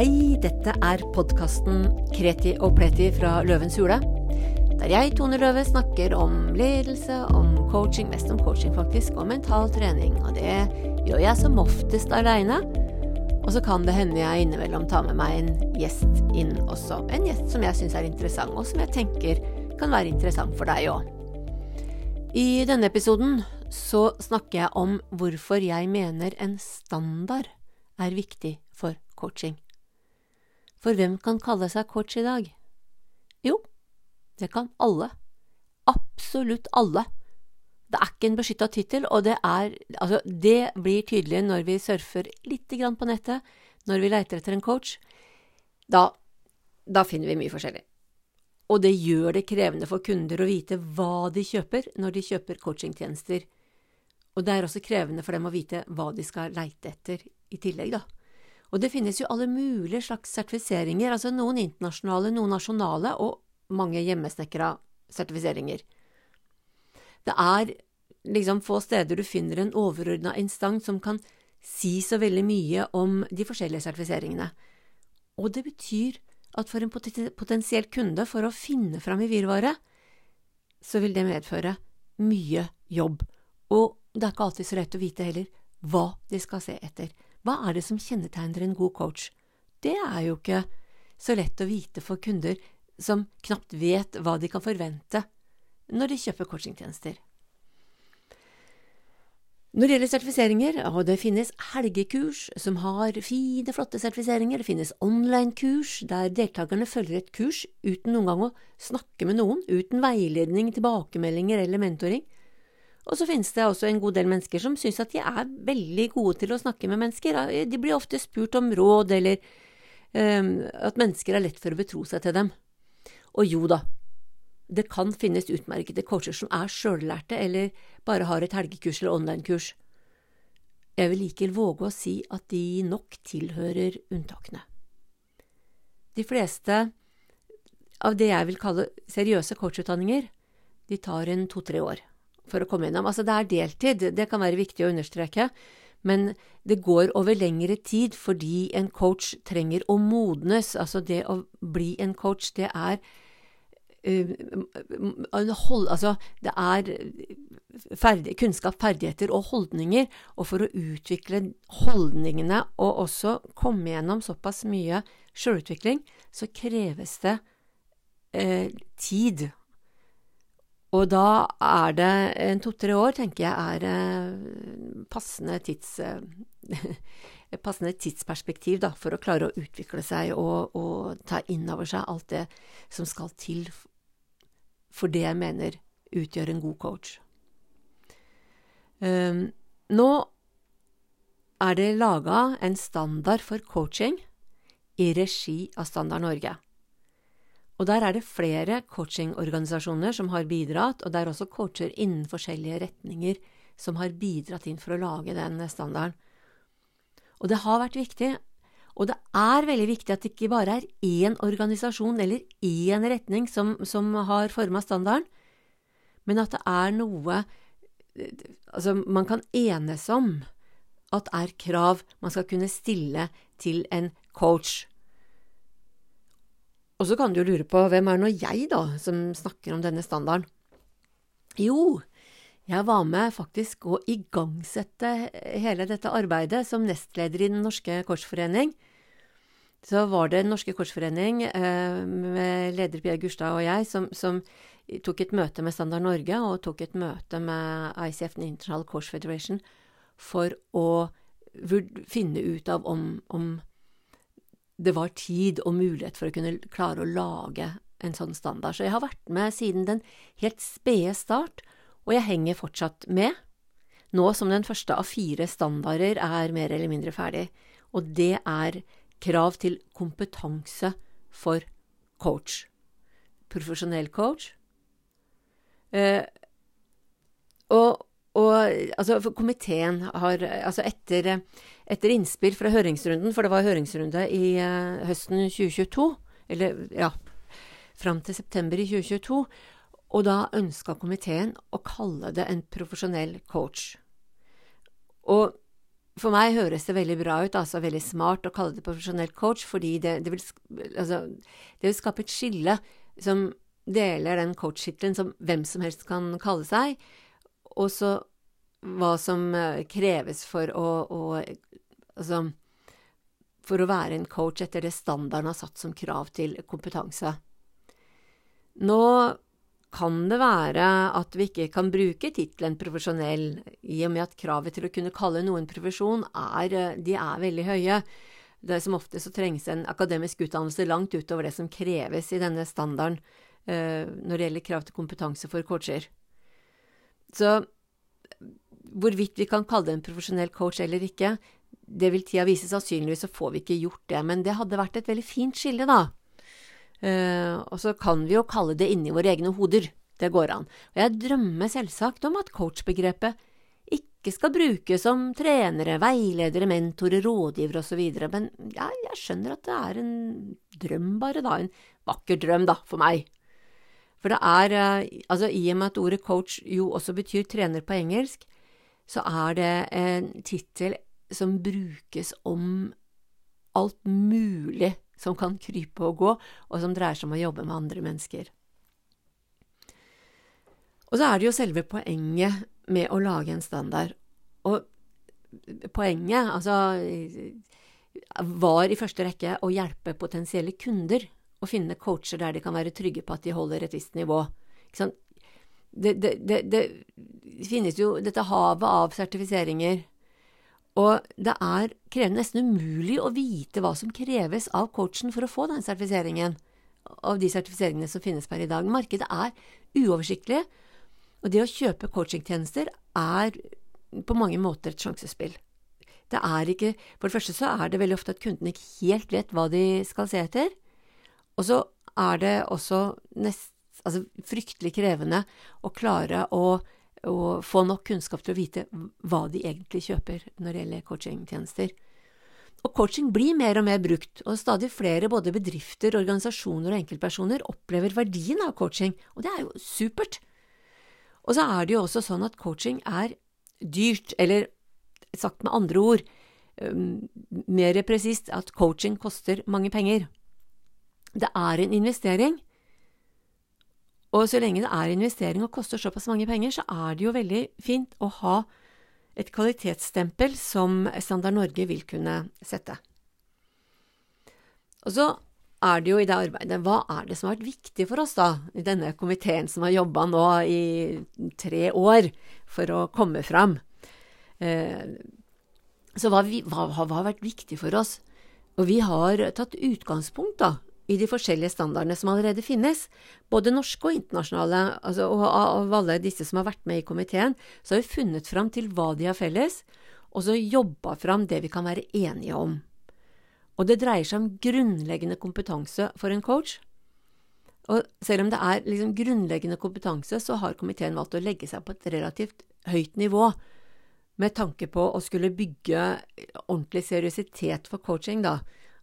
Hei, dette er podkasten Kreti og Pleti fra Løvens hule. Der jeg, Tone Løve, snakker om ledelse, om coaching, mest om coaching faktisk, og mental trening. Og det gjør jeg som oftest aleine. Og så kan det hende jeg innimellom tar med meg en gjest inn også. En gjest som jeg syns er interessant, og som jeg tenker kan være interessant for deg òg. I denne episoden så snakker jeg om hvorfor jeg mener en standard er viktig for coaching. For hvem kan kalle seg coach i dag? Jo, det kan alle. Absolutt alle. Det er ikke en beskytta tittel, og det er Altså, det blir tydelig når vi surfer lite grann på nettet, når vi leiter etter en coach. Da, da finner vi mye forskjellig. Og det gjør det krevende for kunder å vite hva de kjøper når de kjøper coachingtjenester. Og det er også krevende for dem å vite hva de skal leite etter i tillegg, da. Og det finnes jo alle mulige slags sertifiseringer, altså noen internasjonale, noen nasjonale og mange hjemmesnekra sertifiseringer. Det er liksom få steder du finner en overordna instans som kan si så veldig mye om de forskjellige sertifiseringene. Og det betyr at for en potensiell kunde, for å finne fram i virvaret, så vil det medføre mye jobb. Og det er ikke alltid så lett å vite heller hva de skal se etter. Hva er det som kjennetegner en god coach? Det er jo ikke så lett å vite for kunder som knapt vet hva de kan forvente når de kjøper coachingtjenester. Når det gjelder sertifiseringer, og det finnes helgekurs som har fine, flotte sertifiseringer, det finnes online-kurs der deltakerne følger et kurs uten noen gang å snakke med noen, uten veiledning, tilbakemeldinger eller mentoring. Og så finnes det også en god del mennesker som syns at de er veldig gode til å snakke med mennesker. De blir ofte spurt om råd, eller um, at mennesker er lett for å betro seg til dem. Og jo da, det kan finnes utmerkede coacher som er sjøllærte, eller bare har et helgekurs eller online-kurs. Jeg vil likevel våge å si at de nok tilhører unntakene. De fleste av det jeg vil kalle seriøse coachutdanninger, de tar en to–tre år for å komme gjennom. Altså, det er deltid, det kan være viktig å understreke, men det går over lengre tid fordi en coach trenger å modnes. Altså, det å bli en coach, det er uh, hold, altså, det er ferdig, kunnskap, ferdigheter og holdninger, og for å utvikle holdningene og også komme gjennom såpass mye sjølutvikling, så kreves det uh, tid og da er det en to–tre år, tenker jeg, er eh, passende, tids, eh, passende tidsperspektiv da, for å klare å utvikle seg og, og ta inn over seg alt det som skal til for det jeg mener utgjør en god coach. Um, nå er det laga en standard for coaching i regi av Standard Norge. Og der er det flere coachingorganisasjoner som har bidratt, og det er også coacher innen forskjellige retninger som har bidratt inn for å lage den standarden. Og det har vært viktig, og det er veldig viktig at det ikke bare er én organisasjon eller én retning som, som har forma standarden, men at det er noe altså man kan enes om at er krav man skal kunne stille til en coach. Og så kan du jo lure på hvem er nå jeg, da, som snakker om denne standarden? Jo, jeg var med faktisk å igangsette hele dette arbeidet som nestleder i Den norske korsforening. Så var det Den norske korsforening eh, med leder Pia Gustad og jeg som, som, tok et møte med Standard Norge og tok et møte med ICF, International Course Federation, for å finne ut av om, om det var tid og mulighet for å kunne klare å lage en sånn standard. Så jeg har vært med siden den helt spede start, og jeg henger fortsatt med, nå som den første av fire standarder er mer eller mindre ferdig, og det er krav til kompetanse for coach. Profesjonell coach. Eh, og og altså, komiteen har Altså, etter, etter, innspill fra høringsrunden, for det var høringsrunde i uh, høsten 2022, eller ja, fram til september i 2022, og da ønska komiteen å kalle det en profesjonell coach. Og for meg høres det veldig bra ut, altså veldig smart å kalle det profesjonell coach, fordi det, det, vil, altså, det vil skape et skille som deler den coach-tittelen som hvem som helst kan kalle seg, og så hva som eh, kreves for å, å Altså for å være en coach etter det standarden har satt som krav til kompetanse. Nå kan det være at vi ikke kan bruke tittelen profesjonell, i og med at kravet til å kunne kalle noen profesjon er, eh, de er veldig høye. Det er som ofte så trengs en akademisk utdannelse langt utover det som kreves i denne standarden uh, når det gjelder krav til kompetanse for coacher. Så hvorvidt vi kan kalle det en profesjonell coach eller ikke, det vil tida vise. Sannsynligvis så får vi ikke gjort det, men det hadde vært et veldig fint skille, da. Uh, og så kan vi jo kalle det inni våre egne hoder. Det går an. Og jeg drømmer selvsagt om at coachbegrepet ikke skal brukes som trenere, veiledere, mentorer, rådgivere osv., men ja, jeg skjønner at det er en drøm, bare, da. En vakker drøm, da, for meg. For det er, uh, altså i og med at ordet coach jo også betyr trener på engelsk, så er det en tittel som brukes om alt mulig som kan krype og gå, og som dreier seg om å jobbe med andre mennesker. Og så er det jo selve poenget med å lage en standard. Og poenget, altså, var i første rekke å hjelpe potensielle kunder å finne coacher der de kan være trygge på at de holder et visst nivå. Det, det, det, det, finnes jo dette havet av sertifiseringer og det er krevende, nesten umulig å vite hva som kreves av coachen for å få den sertifiseringen, av de sertifiseringene som finnes per i dag. Markedet er uoversiktlig, og det å kjøpe coachingtjenester er på mange måter et sjansespill. Det er ikke For det første så er det veldig ofte at kundene ikke helt vet hva de skal se etter, og så er det også nest, altså fryktelig krevende å klare å å, få nok kunnskap til å vite hva de egentlig kjøper når det gjelder coachingtjenester. Og coaching blir mer og mer brukt, og stadig flere både bedrifter, organisasjoner og enkeltpersoner opplever verdien av coaching, og det er jo supert. Og så er det jo også sånn at coaching er dyrt, eller sagt med andre ord, um, mer presist at coaching koster mange penger. Det er en investering, og så lenge det er investering og koster såpass mange penger, så er det jo veldig fint å ha et kvalitetsstempel som Standard Norge vil kunne sette. Og så er det jo i det arbeidet Hva er det som har vært viktig for oss, da, i denne komiteen som har jobba nå i tre år for å komme fram? Eh, så hva, hva, hva, har vært viktig for oss? Og vi har tatt utgangspunkt da, i de forskjellige standardene som allerede finnes, både norske og internasjonale, altså, og av alle disse som har vært med i komiteen, så har vi funnet fram til hva de har felles, og så jobba fram det vi kan være enige om. Og det dreier seg om grunnleggende kompetanse for en coach. Og selv om det er liksom grunnleggende kompetanse, så har komiteen valgt å legge seg på et relativt høyt nivå, med tanke på å skulle bygge ordentlig seriøsitet for coaching, da.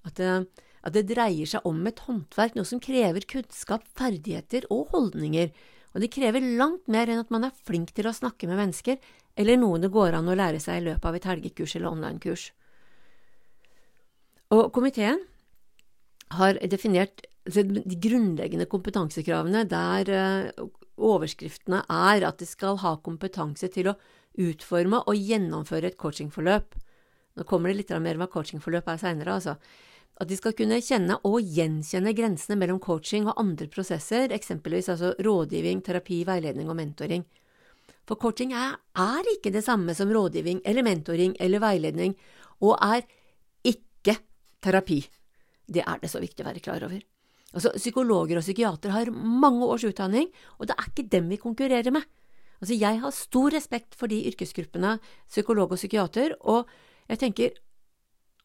At det, eh, at det dreier seg om et håndverk, noe som krever kunnskap, ferdigheter og holdninger, og det krever langt mer enn at man er flink til å snakke med mennesker, eller noe det går an å lære seg i løpet av et helgekurs eller online-kurs. Og komiteen har definert de grunnleggende kompetansekravene der eh, overskriftene er at de skal ha kompetanse til å utforme og gjennomføre et coachingforløp. Nå kommer det litt mer hva coachingforløp er seinere, altså. At de skal kunne kjenne og gjenkjenne grensene mellom coaching og andre prosesser, eksempelvis altså rådgivning, terapi, veiledning og mentoring. For coaching er, er ikke det samme som rådgivning eller mentoring eller veiledning, og er ikke terapi. Det er det så viktig å være klar over. Altså, psykologer og psykiatere har mange års utdanning, og det er ikke dem vi konkurrerer med. Altså, jeg har stor respekt for de yrkesgruppene, psykolog og psykiater, og jeg tenker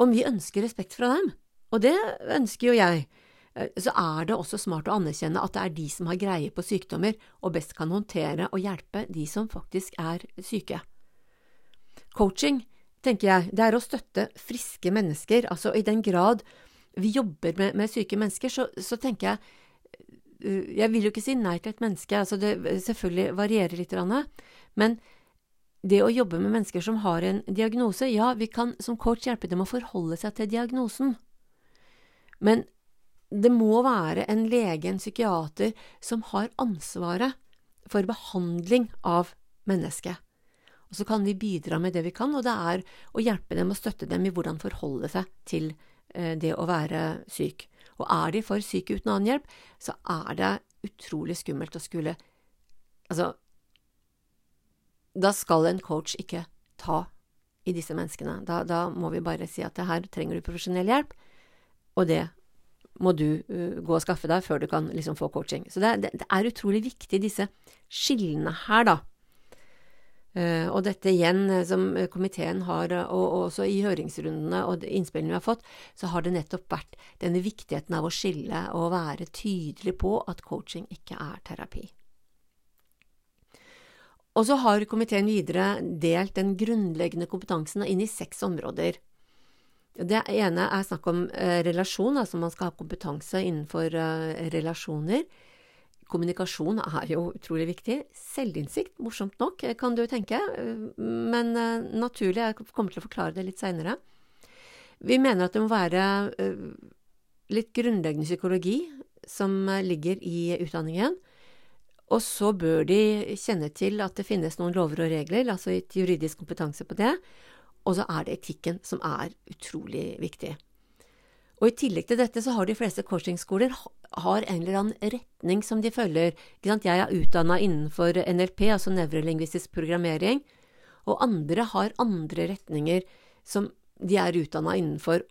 om vi ønsker respekt fra dem, og det ønsker jo jeg. Eh, så er det også smart å anerkjenne at det er de som har greie på sykdommer, og best kan håndtere og hjelpe de som faktisk er syke. Coaching, tenker jeg, det er å støtte friske mennesker. Altså i den grad vi jobber med, med syke mennesker, så, så, tenker jeg eh, Jeg vil jo ikke si nei til et menneske, altså det selvfølgelig varierer litt, men det å jobbe med mennesker som har en diagnose, ja, vi kan som coach hjelpe dem å forholde seg til diagnosen, men det må være en lege, en psykiater, som har ansvaret for behandling av mennesket. Og så kan vi bidra med det vi kan, og det er å hjelpe dem og støtte dem i hvordan forholde seg til eh, det å være syk. Og er de for syke uten annen hjelp, så er det utrolig skummelt å skulle Altså, da skal en coach ikke ta i disse menneskene. Da, da må vi bare si at her trenger du profesjonell hjelp, og det må du uh, gå og skaffe deg før du kan liksom få coaching. Så det, det, det er utrolig viktig, disse skillene her, da. Uh, og dette igjen, uh, som komiteen har, og, og, også i høringsrundene og innspillene vi har fått, så har det nettopp vært denne viktigheten av å skille og være tydelig på at coaching ikke er terapi. Og så har komiteen videre delt den grunnleggende kompetansen inn i seks områder. Det ene er snakk om eh, relasjon, altså man skal ha kompetanse innenfor eh, relasjoner. Kommunikasjon er jo utrolig viktig. Selvinnsikt, morsomt nok, eh, kan du tenke, men naturlig. Jeg kommer til å forklare det litt seinere. Vi mener at det må være litt grunnleggende psykologi som ligger i utdanningen. Og så bør de kjenne til at det finnes noen lover og regler, altså et juridisk kompetanse på det. Og så er det etikken som er utrolig viktig. Og i tillegg til dette så har de fleste coachingskoler har en eller annen retning som de følger. Jeg er utdanna innenfor NLP, altså nevrolingvistisk programmering, og andre har andre retninger som de er utdanna innenfor.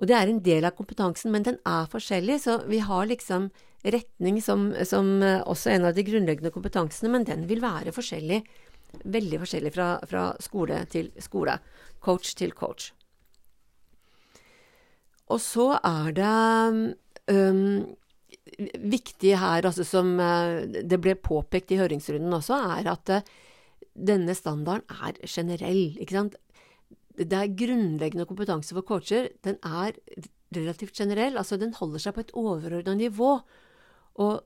Og det er en del av kompetansen, men den er forskjellig, så vi har liksom retning som, som også en av de grunnleggende kompetansene, men den vil være forskjellig veldig forskjellig fra, fra skole til skole. Coach til coach. Og så er det um, viktig her, altså som uh, det ble påpekt i høringsrunden også, er at uh, denne standarden er generell. ikke sant? Det er grunnleggende kompetanse for coacher. Den er relativt generell. altså Den holder seg på et overordna nivå. Og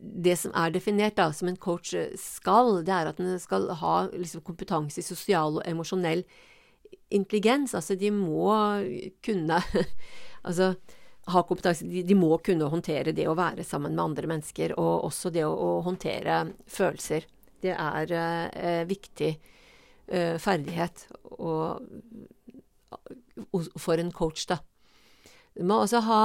det som er definert da, som en coach eh, skal, det er at den skal ha liksom, kompetanse i sosial og emosjonell intelligens. Altså, de må kunne Altså ha kompetanse de, de, må kunne håndtere det å være sammen med andre mennesker, og også det å, å håndtere følelser. Det er eh, viktig eh, ferdighet og, og, for en coach, da. Du må også ha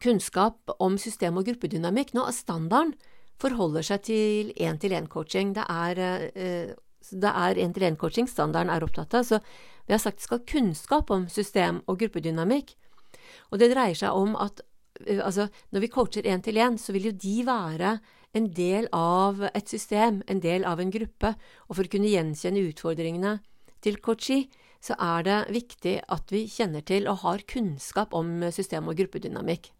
kunnskap om system- og gruppedynamikk. Nå, standarden forholder seg til én-til-én-coaching. Det er eh, det er én-til-én-coaching standarden er opptatt av. Så vi har sagt det skal kunnskap om system- og gruppedynamikk. Og det dreier seg om at eh, altså, når vi coacher én-til-én, så vil jo de være en del av et system, en del av en gruppe. Og for å kunne gjenkjenne utfordringene til coachee, så er det viktig at vi kjenner til og har kunnskap om system- og gruppedynamikk.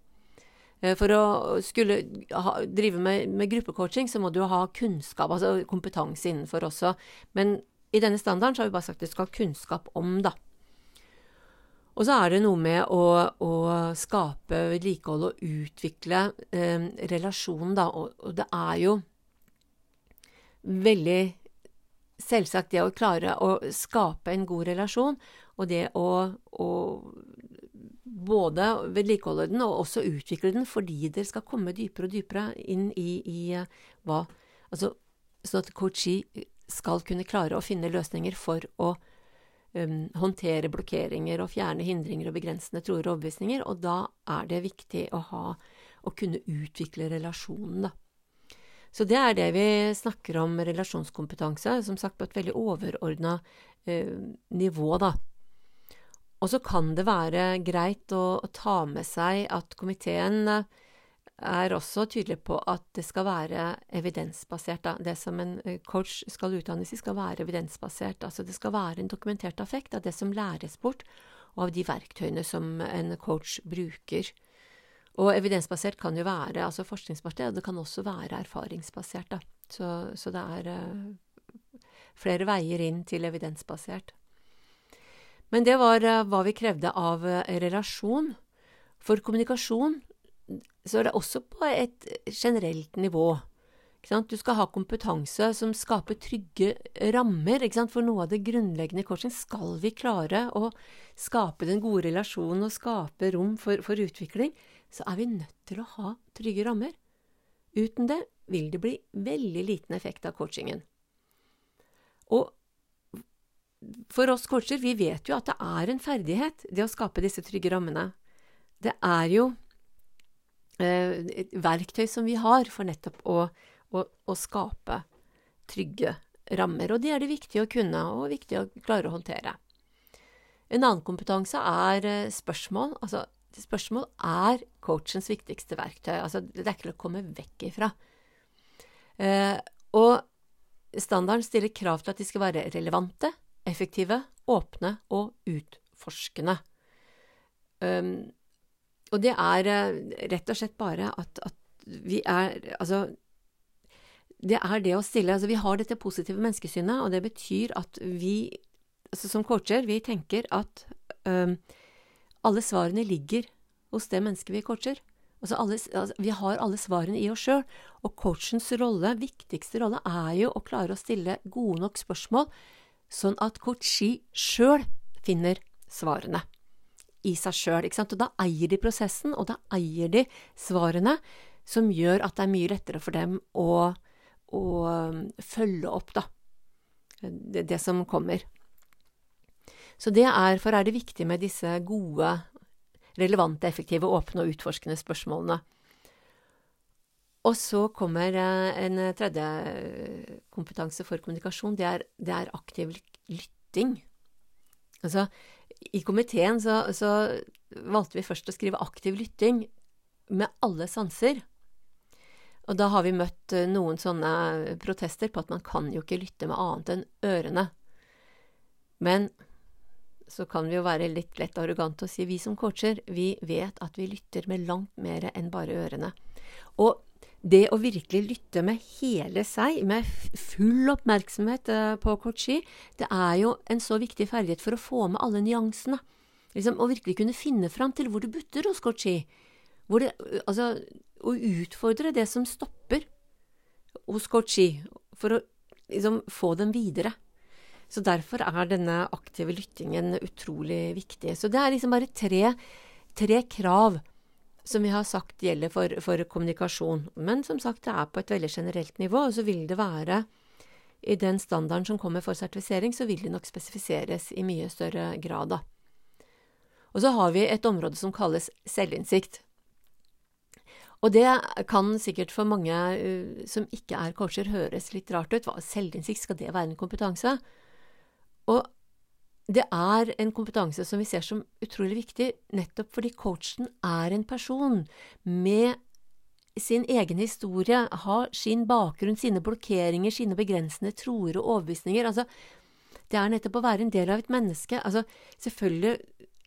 Eh, for å skulle ha, drive med, med, gruppecoaching, så må du ha kunnskap, altså kompetanse innenfor også. Men i denne standarden så har vi bare sagt at du skal ha kunnskap om, da. Og så er det noe med å, å skape, vedlikeholde og utvikle eh, relasjonen, da. Og, og, det er jo veldig selvsagt det å klare å skape en god relasjon, og det å, å både vedlikeholde den og også utvikle den, fordi dere skal komme dypere og dypere inn i, i uh, hva Altså sånn at coachee skal kunne klare å finne løsninger for å um, håndtere blokkeringer og fjerne hindringer og begrensende troer og overbevisninger, og da er det viktig å ha å kunne utvikle relasjonen, da. Så det er det vi snakker om relasjonskompetanse, som sagt på et veldig overordna eh, nivå, da. Og så kan det være greit å, ta med seg at komiteen eh, er også tydelig på at det skal være evidensbasert. Da. Det som en eh, coach skal utdannes i, skal være evidensbasert. Altså det skal være en dokumentert effekt av det som læres bort, og av de verktøyene som en coach bruker. Og evidensbasert kan jo være altså forskningsbasert, og det kan også være erfaringsbasert. Så, så det er uh, flere veier inn til evidensbasert. Men det var uh, hva vi krevde av uh, relasjon. For kommunikasjon så er det også på et generelt nivå. Du skal ha kompetanse som skaper trygge rammer. For noe av det grunnleggende i coaching skal vi klare å skape den gode relasjonen og skape rom for, for utvikling, så er vi nødt til å ha trygge rammer. Uten det vil det bli veldig liten effekt av coachingen. Og for oss coacher, vi vet jo at det er en ferdighet, det å skape disse trygge rammene. Det er jo eh, et verktøy som vi har for nettopp å, å, å, skape trygge rammer. Og det er det viktig å kunne, og viktig å klare å håndtere. En annen kompetanse er eh, spørsmål. Altså, spørsmål er coachens viktigste verktøy. Altså, det er ikke til å komme vekk ifra. Eh, og standarden stiller krav til at de skal være relevante, effektive, åpne og utforskende. Um, og det er uh, rett og slett bare at, at, vi er Altså, det er det å stille Altså, vi har dette positive menneskesynet, og det betyr at vi altså som coacher, vi tenker at um, alle svarene ligger hos det mennesket vi coacher. Altså alle, altså vi har alle svarene i oss sjøl, og coachens rolle, viktigste rolle, er jo å klare å stille gode nok spørsmål sånn at coachi sjøl finner svarene i seg sjøl. Da eier de prosessen, og da eier de svarene, som gjør at det er mye lettere for dem å, å um, følge opp da, det, det, som kommer. Så det er, for er det viktig med disse gode, relevante, effektive, åpne og utforskende spørsmålene. Og så kommer eh, en eh, tredje eh, kompetanse for kommunikasjon. Det er, det er aktiv lytting. Altså, i komiteen så, så, valgte vi først å skrive aktiv lytting med alle sanser. Og da har vi møtt noen sånne protester på at man kan jo ikke lytte med annet enn ørene. Men så kan vi jo være litt lett arrogante og si vi som coacher, vi vet at vi lytter med langt mer enn bare ørene. Og det å virkelig lytte med hele seg, med full oppmerksomhet uh, på Kochi, det er jo en så viktig ferdighet for å få med alle nyansene. Liksom, å virkelig kunne finne fram til hvor det butter hos Kochi. Hvor det, altså, å utfordre det som stopper hos Kochi, for å liksom, få dem videre. Så derfor er denne aktive lyttingen utrolig viktig. Så det er liksom bare tre, tre krav som vi har sagt gjelder for, for, kommunikasjon. Men som sagt, det er på et veldig generelt nivå, og så vil det være i den standarden som kommer for sertifisering, så vil det nok spesifiseres i mye større grad, da. Og så har vi et område som kalles selvinnsikt. Og det kan sikkert for mange uh, som ikke er coacher, høres litt rart ut. Hva, selvinnsikt, skal det være en kompetanse? Og det er en kompetanse som vi ser som utrolig viktig, nettopp fordi coachen er en person med sin egen historie, har sin bakgrunn, sine blokkeringer, sine begrensende troer og overbevisninger. Altså, det er nettopp å være en del av et menneske. Altså, selvfølgelig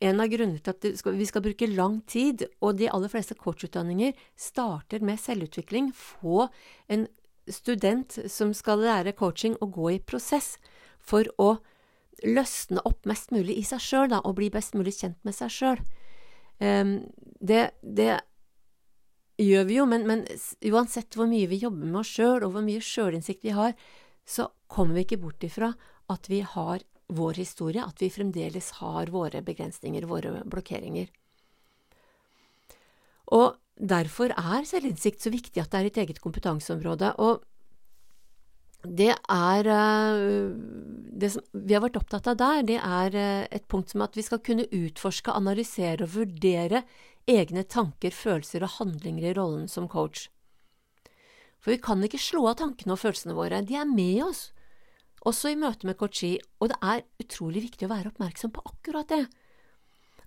en av grunnene til at vi skal bruke lang tid, og de aller fleste coachutdanninger starter med selvutvikling. Få en student som skal lære coaching, å gå i prosess for å løsne opp mest mulig i seg sjøl, og bli best mulig kjent med seg sjøl. Um, ehm, det, det, gjør vi jo, men, men, uansett hvor mye vi jobber med oss sjøl, og hvor mye sjølinnsikt vi har, så kommer vi ikke bort ifra at vi har vår historie, at vi fremdeles har våre begrensninger, våre blokkeringer. Og derfor er selvinnsikt så viktig at det er et eget kompetanseområde. og det er eh, Det som vi har vært opptatt av der, det er eh, et punkt som at vi skal kunne utforske, analysere og vurdere egne tanker, følelser og handlinger i rollen som coach. For vi kan ikke slå av tankene og følelsene våre. De er med oss, også i møte med coachi, og det er utrolig viktig å være oppmerksom på akkurat det.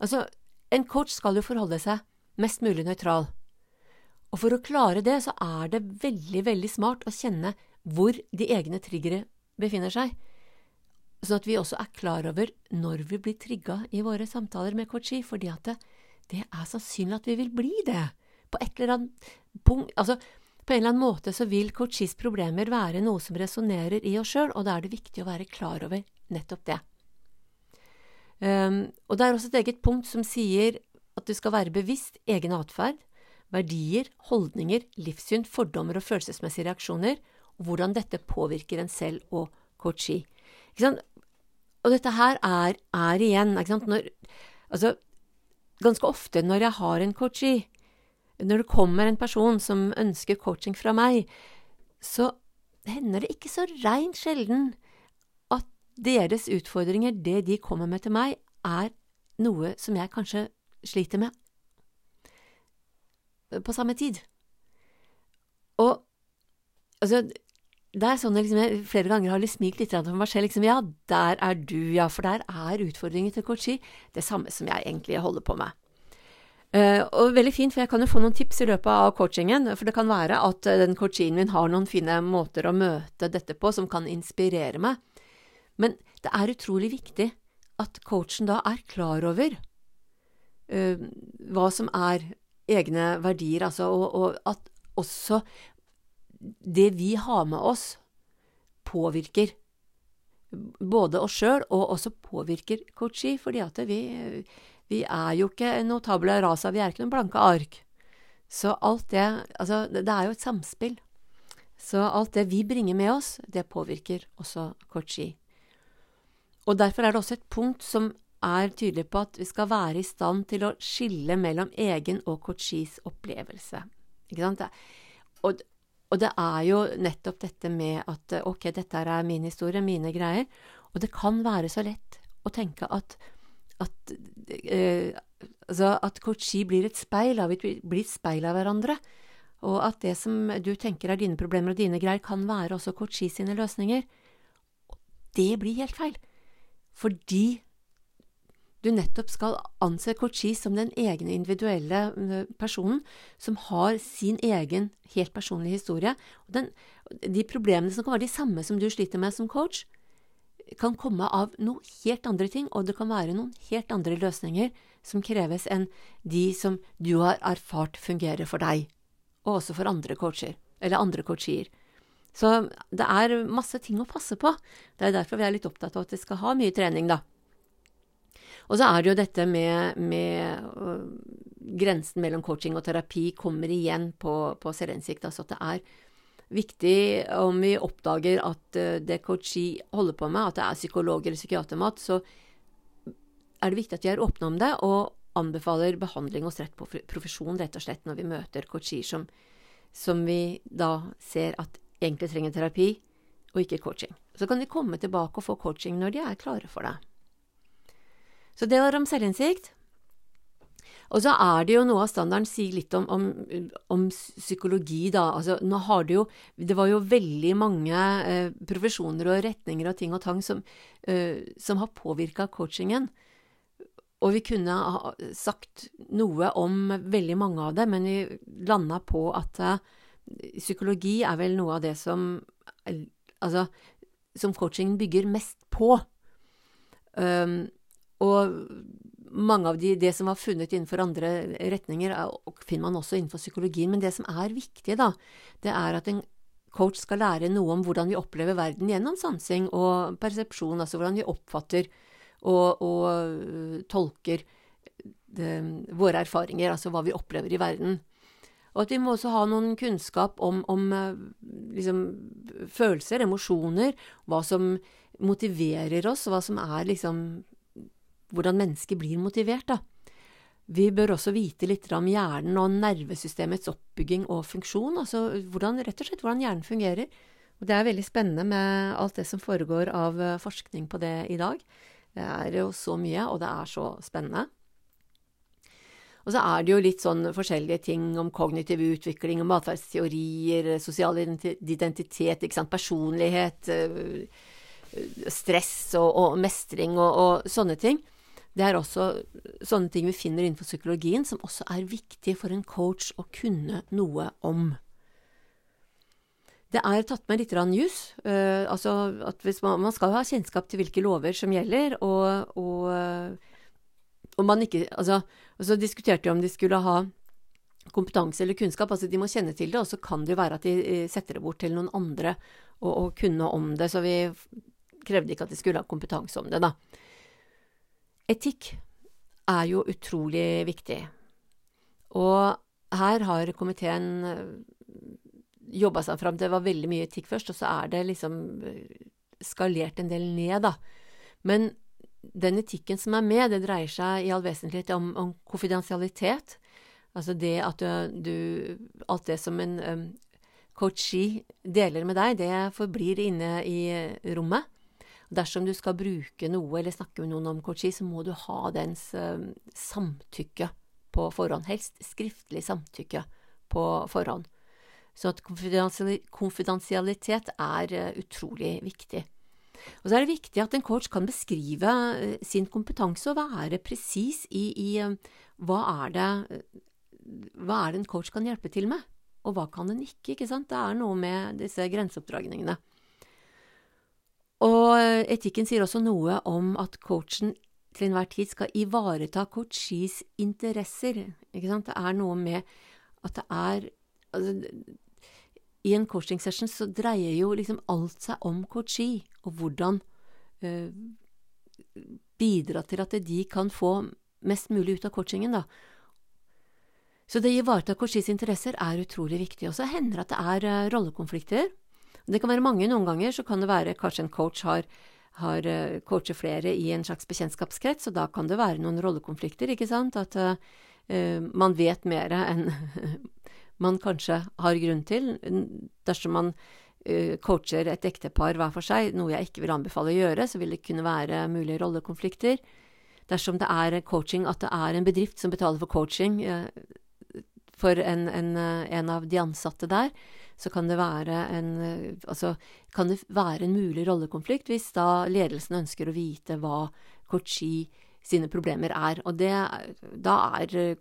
Altså, en coach skal jo forholde seg mest mulig nøytral. Og for å klare det, så er det veldig, veldig smart å kjenne hvor de egne triggere befinner seg, sånn at vi også er klar over når vi blir trigga i våre samtaler med coachi, fordi at det, det, er sannsynlig at vi vil bli det. På et eller annet punkt Altså, på en eller annen måte så vil coachis problemer være noe som resonnerer i oss sjøl, og da er det viktig å være klar over nettopp det. Um, og det er også et eget punkt som sier at du skal være bevisst egen atferd, verdier, holdninger, livssyn, fordommer og følelsesmessige reaksjoner, hvordan dette påvirker en selv og coachee. Og dette her er, er igjen når, altså, Ganske ofte når jeg har en coachee, når det kommer en person som ønsker coaching fra meg, så hender det ikke så reint sjelden at deres utfordringer, det de kommer med til meg, er noe som jeg kanskje sliter med på samme tid. Og altså, det er sånn jeg liksom, flere ganger har smilt litt for meg selv. Liksom, ja, der er du, ja, for der er utfordringen til coachi det samme som jeg egentlig holder på med. Uh, og veldig fint, for jeg kan jo få noen tips i løpet av coachingen. For det kan være at uh, den coachien min har noen fine måter å møte dette på som kan inspirere meg. Men det er utrolig viktig at coachen da er klar over uh, hva som er egne verdier, altså, og, og, at også det vi har med oss, påvirker både oss sjøl, og også påvirker Kochi, fordi at vi, vi er jo ikke noe tabula rasa, vi er ikke noen blanke ark. Så alt det Altså, det er jo et samspill. Så alt det vi bringer med oss, det påvirker også Kochi. Og derfor er det også et punkt som er tydelig på at vi skal være i stand til å skille mellom egen og Kochis opplevelse. Ikke sant? Og, og, det er jo nettopp dette med at ok, dette er min historie, mine greier, og det kan være så lett å tenke at at, eh, altså at Kochi blir et speil av, blir et speil av hverandre. Og at det som du tenker er dine problemer og dine greier, kan være også Kochi sine løsninger. Det blir helt feil. Fordi du nettopp skal anse Kochi som den egne individuelle eh, personen som har sin egen helt personlige historie. Den, de problemene som kan være de samme som du sliter med som coach, kan komme av noe helt andre ting, og det kan være noen helt andre løsninger som kreves enn de som du har erfart fungerer for deg, og også for andre coacher, eller andre coachier. Så det er masse ting å passe på. Det er derfor vi er litt opptatt av at vi skal ha mye trening, da. Og så er det jo dette med, med uh, grensen mellom coaching og terapi kommer igjen på, på selvinnsikt. Altså at det er viktig om vi oppdager at uh, det coachi holder på med, at det er psykolog eller psykiatermat, så er det viktig at vi er åpne om det og anbefaler behandling hos rett profesjon, rett og slett, når vi møter coachier som, som vi da ser at egentlig trenger terapi, og ikke coaching. Så kan de komme tilbake og få coaching når de er klare for det. Så det var om selvinnsikt. Og så er det jo noe av standarden sier litt om, om, om, psykologi, da. Altså, nå har det jo Det var jo veldig mange eh, profesjoner og retninger og ting og tang som, eh, som har påvirka coachingen. Og vi kunne ha sagt noe om veldig mange av det, men vi landa på at eh, psykologi er vel noe av det som Altså, som coachingen bygger mest på. Um, og mange av de, det som var funnet innenfor andre retninger, finner man også innenfor psykologien. Men det som er viktig, da, det er at en coach skal lære noe om hvordan vi opplever verden gjennom sansing og persepsjon, altså hvordan vi oppfatter og, og øh, tolker det, våre erfaringer, altså hva vi opplever i verden. Og at vi må også ha noen kunnskap om, om øh, liksom, følelser, emosjoner, hva som motiverer oss, hva som er liksom hvordan mennesket blir motivert, da. Vi bør også vite litt om hjernen og nervesystemets oppbygging og funksjon, altså hvordan, rett og slett hvordan hjernen fungerer. Og det er veldig spennende med alt det som foregår av eh, forskning på det i dag. Det er jo så mye, og det er så spennende. Og så er det jo litt sånn forskjellige ting om kognitiv utvikling, om atferdsteorier, sosial identitet, personlighet, eh, stress og, og mestring og, og sånne ting. Det er også sånne ting vi finner innenfor psykologien som også er viktige for en coach å kunne noe om. Det er tatt med litt jus. Uh, altså at man, man, skal ha kjennskap til hvilke lover som gjelder, og, og, og man ikke Altså, så diskuterte de om de skulle ha kompetanse eller kunnskap. Altså de må kjenne til det, og så kan det jo være at de eh, setter det bort til noen andre og, og kunne om det. Så vi krevde ikke at de skulle ha kompetanse om det, da. Etikk er jo utrolig viktig. Og her har komiteen jobba seg fram Det var veldig mye etikk først, og så er det liksom skalert en del ned, da. Men den etikken som er med, det dreier seg i all vesentlighet om, om konfidensialitet. Altså det at du, du, Alt det som en um, coachee deler med deg, det forblir inne i rommet. Dersom du skal bruke noe eller snakke med noen om coachi, så må du ha dens um, samtykke på forhånd. Helst skriftlig samtykke på forhånd. Så at konfidensialitet er uh, utrolig viktig. Og så er det viktig at en coach kan beskrive uh, sin kompetanse og være presis i, i hva, er det, hva er det en coach kan hjelpe til med, og hva kan den ikke, ikke sant? Det er noe med disse grenseoppdragningene. Og etikken sier også noe om at coachen til enhver tid skal ivareta coachees interesser. Ikke sant? Det er noe med at det er altså, i en coaching session så dreier jo liksom alt seg om coachee, og hvordan øh, bidra til at de kan få mest mulig ut av coachingen, da. Så det å ivareta coachees interesser er utrolig viktig. Og så hender det at det er uh, rollekonflikter. Det kan være mange. Noen ganger så kan det være kanskje en coach har, har uh, coachet flere i en slags bekjentskapskrets, og da kan det være noen rollekonflikter, ikke sant. At man vet mer enn man kanskje har grunn til, dersom man uh, coacher et ektepar hver for seg, noe jeg ikke vil anbefale å gjøre, så vil det kunne være mulige rollekonflikter. Dersom det er coaching, at det er en bedrift som betaler for coaching uh, for en, en, uh, en, av de ansatte der, så kan det være en altså, kan det være en mulig rollekonflikt hvis da ledelsen ønsker å vite hva Kochi sine problemer er. Og det, da er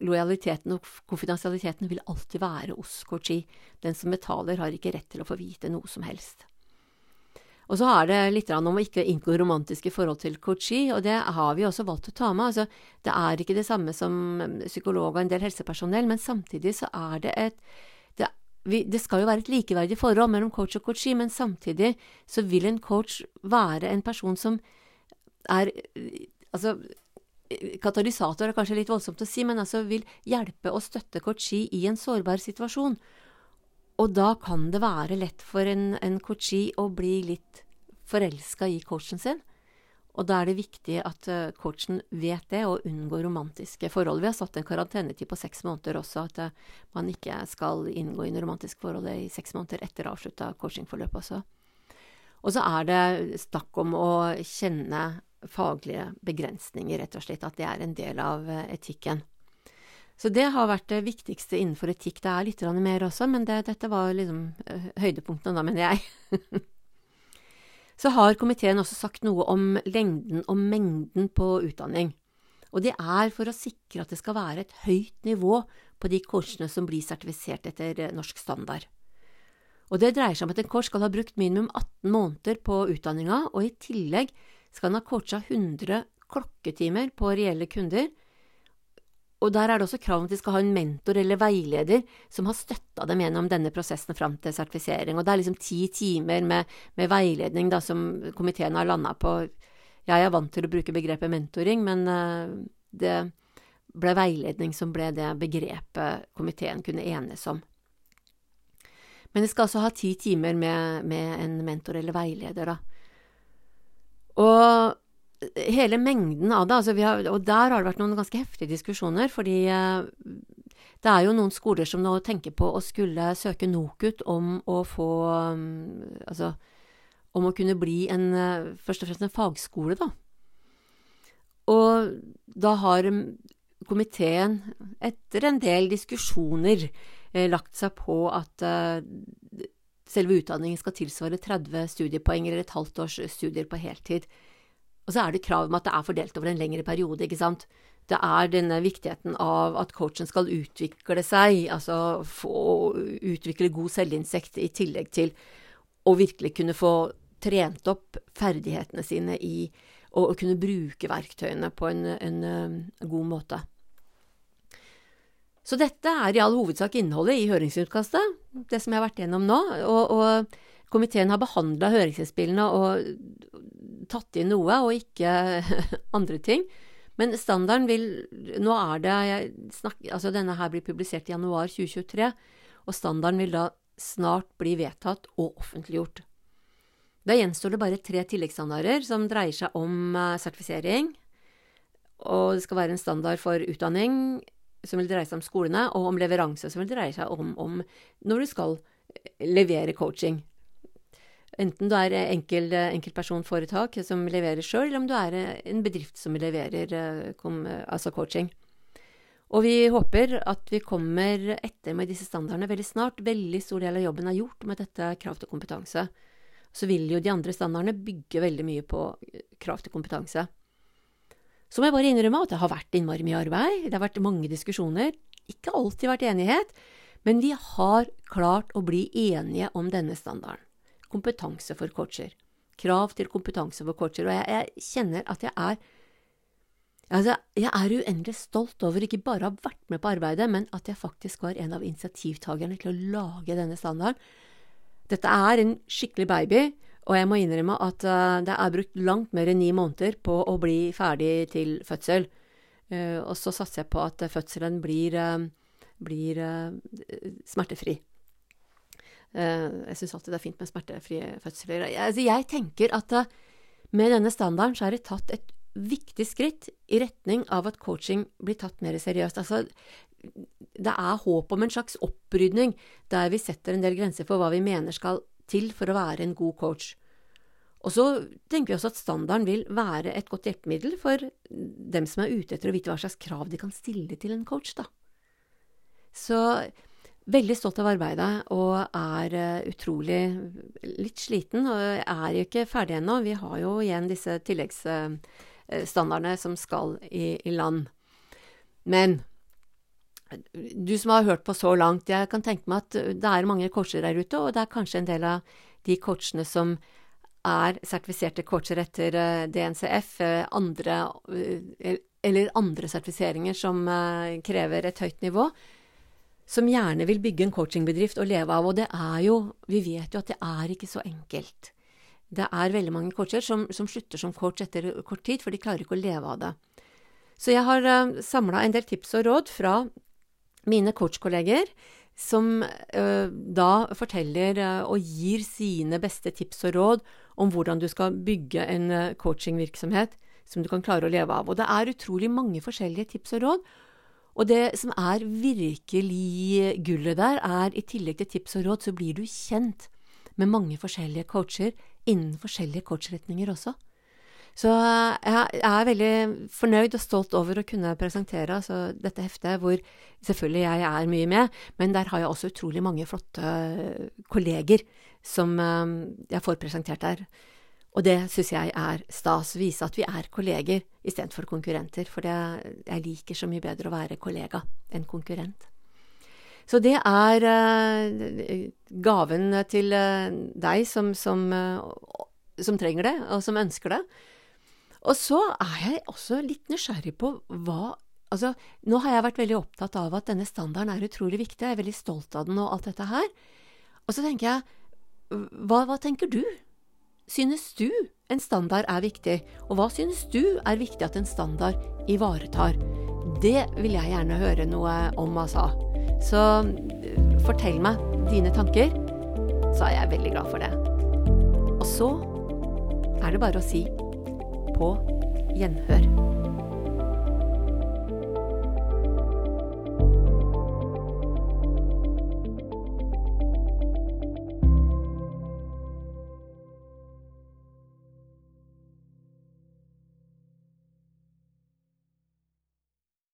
lojaliteten og konfidensialiteten vil alltid være hos Kochi. Den som betaler, har ikke rett til å få vite noe som helst. Og så er det litt om å ikke inngå romantiske forhold til coachi, og det har vi også valgt å ta med. Altså, det er ikke det samme som psykolog og en del helsepersonell, men samtidig så er det et det, vi, det skal jo være et likeverdig forhold mellom coach og coachi, men samtidig så vil en coach være en person som er Altså, katalysator er kanskje litt voldsomt å si, men altså vil hjelpe og støtte coachi i en sårbar situasjon. Og da kan det være lett for en, en coachee å bli litt forelska i coachen sin. Og da er det viktig at uh, coachen vet det, og unngår romantiske forhold. Vi har satt en karantenetid på seks måneder også, at uh, man ikke skal inngå i en romantisk forhold i seks måneder etter avslutta coachingforløp også. Og så er det snakk om å kjenne faglige begrensninger, rett og slett. At det er en del av eh, etikken. Så det har vært det viktigste innenfor etikk. Det er litt mer også, men det, dette var liksom eh, høydepunktene, da, mener jeg. Så har komiteen også sagt noe om lengden og mengden på utdanning. Og det er for å sikre at det skal være et høyt nivå på de kursene som blir sertifisert etter eh, norsk standard. Og det dreier seg om at en kurs skal ha brukt minimum 18 måneder på utdanninga, og i tillegg skal han ha coacha 100 klokketimer på reelle kunder. Og der er det også krav om at de skal ha en mentor eller veileder som har støtta dem gjennom denne prosessen fram til sertifisering. Og det er liksom ti timer med, med veiledning da, som komiteen har landa på. Jeg er vant til å bruke begrepet mentoring, men uh, det ble veiledning som ble det begrepet komiteen kunne enes om. Men de skal altså ha ti timer med, med en mentor eller veileder, da. Og hele mengden av det, altså har, og der har det vært noen ganske heftige diskusjoner, fordi eh, det er jo noen skoler som nå tenker på å skulle søke NOKUT om å få mm, Altså om å kunne bli en eh, først og fremst en fagskole, da. Og da har mm, komiteen, etter en del diskusjoner, eh, lagt seg på at selve utdanningen skal tilsvare 30 studiepoeng eller et halvt års studier på heltid. Og så er det krav om at det er fordelt over en lengre periode, ikke sant. Det er denne viktigheten av at coachen skal utvikle seg, altså få utvikle god selvinnsikt i tillegg til å virkelig kunne få trent opp ferdighetene sine i å kunne bruke verktøyene på en, en, en god måte. Så dette er i all hovedsak innholdet i høringsutkastet, det som jeg har vært gjennom nå. Og, og komiteen har behandla høringsinnspillene og tatt inn noe, og ikke andre ting. Men standarden vil Nå er det snakker, Altså, denne her blir publisert i januar 2023, og standarden vil da snart bli vedtatt og offentliggjort. Da gjenstår det bare tre tilleggsstandarder som dreier seg om uh, sertifisering. Og det skal være en standard for utdanning som vil dreie seg om skolene, og om leveranse som vil dreie seg om, om når du skal levere coaching. Enten du er enkel, enkeltpersonforetak som leverer sjøl, eller om du er en bedrift som leverer altså coaching. Og vi håper at vi kommer etter med disse standardene veldig snart. Veldig stor del av jobben er gjort med dette krav til kompetanse. Så vil jo de andre standardene bygge veldig mye på krav til kompetanse. Så må jeg bare innrømme at det har vært innmari mye arbeid. Det har vært mange diskusjoner. Ikke alltid vært enighet. Men vi har klart å bli enige om denne standarden. Kompetanse for coacher. Krav til kompetanse for coacher. Og jeg, jeg kjenner at jeg er altså, Jeg er uendelig stolt over ikke bare å ha vært med på arbeidet, men at jeg faktisk var en av initiativtakerne til å lage denne standarden. Dette er en skikkelig baby, og jeg må innrømme at uh, det er brukt langt mer enn ni måneder på å bli ferdig til fødsel. Uh, og så satser jeg på at fødselen blir uh, blir smertefri. Uh, jeg syns alltid det er fint med smertefrie fødsler. Altså, jeg tenker at uh, med denne standarden så er det tatt et viktig skritt i retning av at coaching blir tatt mer seriøst. Altså, det er håp om en slags opprydning der vi setter en del grenser for hva vi mener skal til for å være en god coach. Og så tenker vi også at standarden vil være et godt hjelpemiddel for dem som er ute etter å vite hva slags krav de kan stille til en coach, da. Så veldig stolt av arbeidet og er uh, utrolig litt sliten. Og er jo ikke ferdig ennå. Vi har jo igjen disse tilleggsstandardene som skal i, i, land. Men du som har hørt på så langt, jeg kan tenke meg at det er mange coacher der ute, og det er kanskje en del av de coachene som er sertifiserte coacher etter uh, DNCF, andre, eller andre sertifiseringer som krever et høyt nivå som gjerne vil bygge en coachingbedrift og leve av. Og det er jo Vi vet jo at det er ikke så enkelt. Det er veldig mange coacher som, som slutter som coach etter kort tid, for de klarer ikke å leve av det. Så jeg har uh, eh, samla en del tips og råd fra mine coachkolleger, som uh, da forteller uh, og gir sine beste tips og råd om hvordan du skal bygge en coachingvirksomhet som du kan klare å leve av. Og det er utrolig mange forskjellige tips og råd. Og det som er virkelig gullet der, er i tillegg til tips og råd, så blir du kjent med mange forskjellige coacher innen forskjellige coachretninger også. Så jeg er veldig fornøyd og stolt over å kunne presentere altså, dette heftet, hvor selvfølgelig jeg er mye med, men der har jeg også utrolig mange flotte kolleger som eh, jeg får presentert der. Og det syns jeg er stas. Vise at vi er kolleger istedenfor konkurrenter. For det, jeg liker så mye bedre å være kollega enn konkurrent. Så det er uh, gaven til uh, deg som, som, uh, som, trenger det, og som ønsker det. Og så er jeg også litt nysgjerrig på hva Altså, nå har jeg vært veldig opptatt av at denne standarden er utrolig viktig, jeg er veldig stolt av den og alt dette her. Og så tenker jeg, hva, hva tenker du? Synes du en standard er viktig, og hva synes du er viktig at en standard ivaretar? Det vil jeg gjerne høre noe om, altså. Så eh, fortell meg dine tanker, så er jeg veldig glad for det. Og så er det bare å si på gjenhør.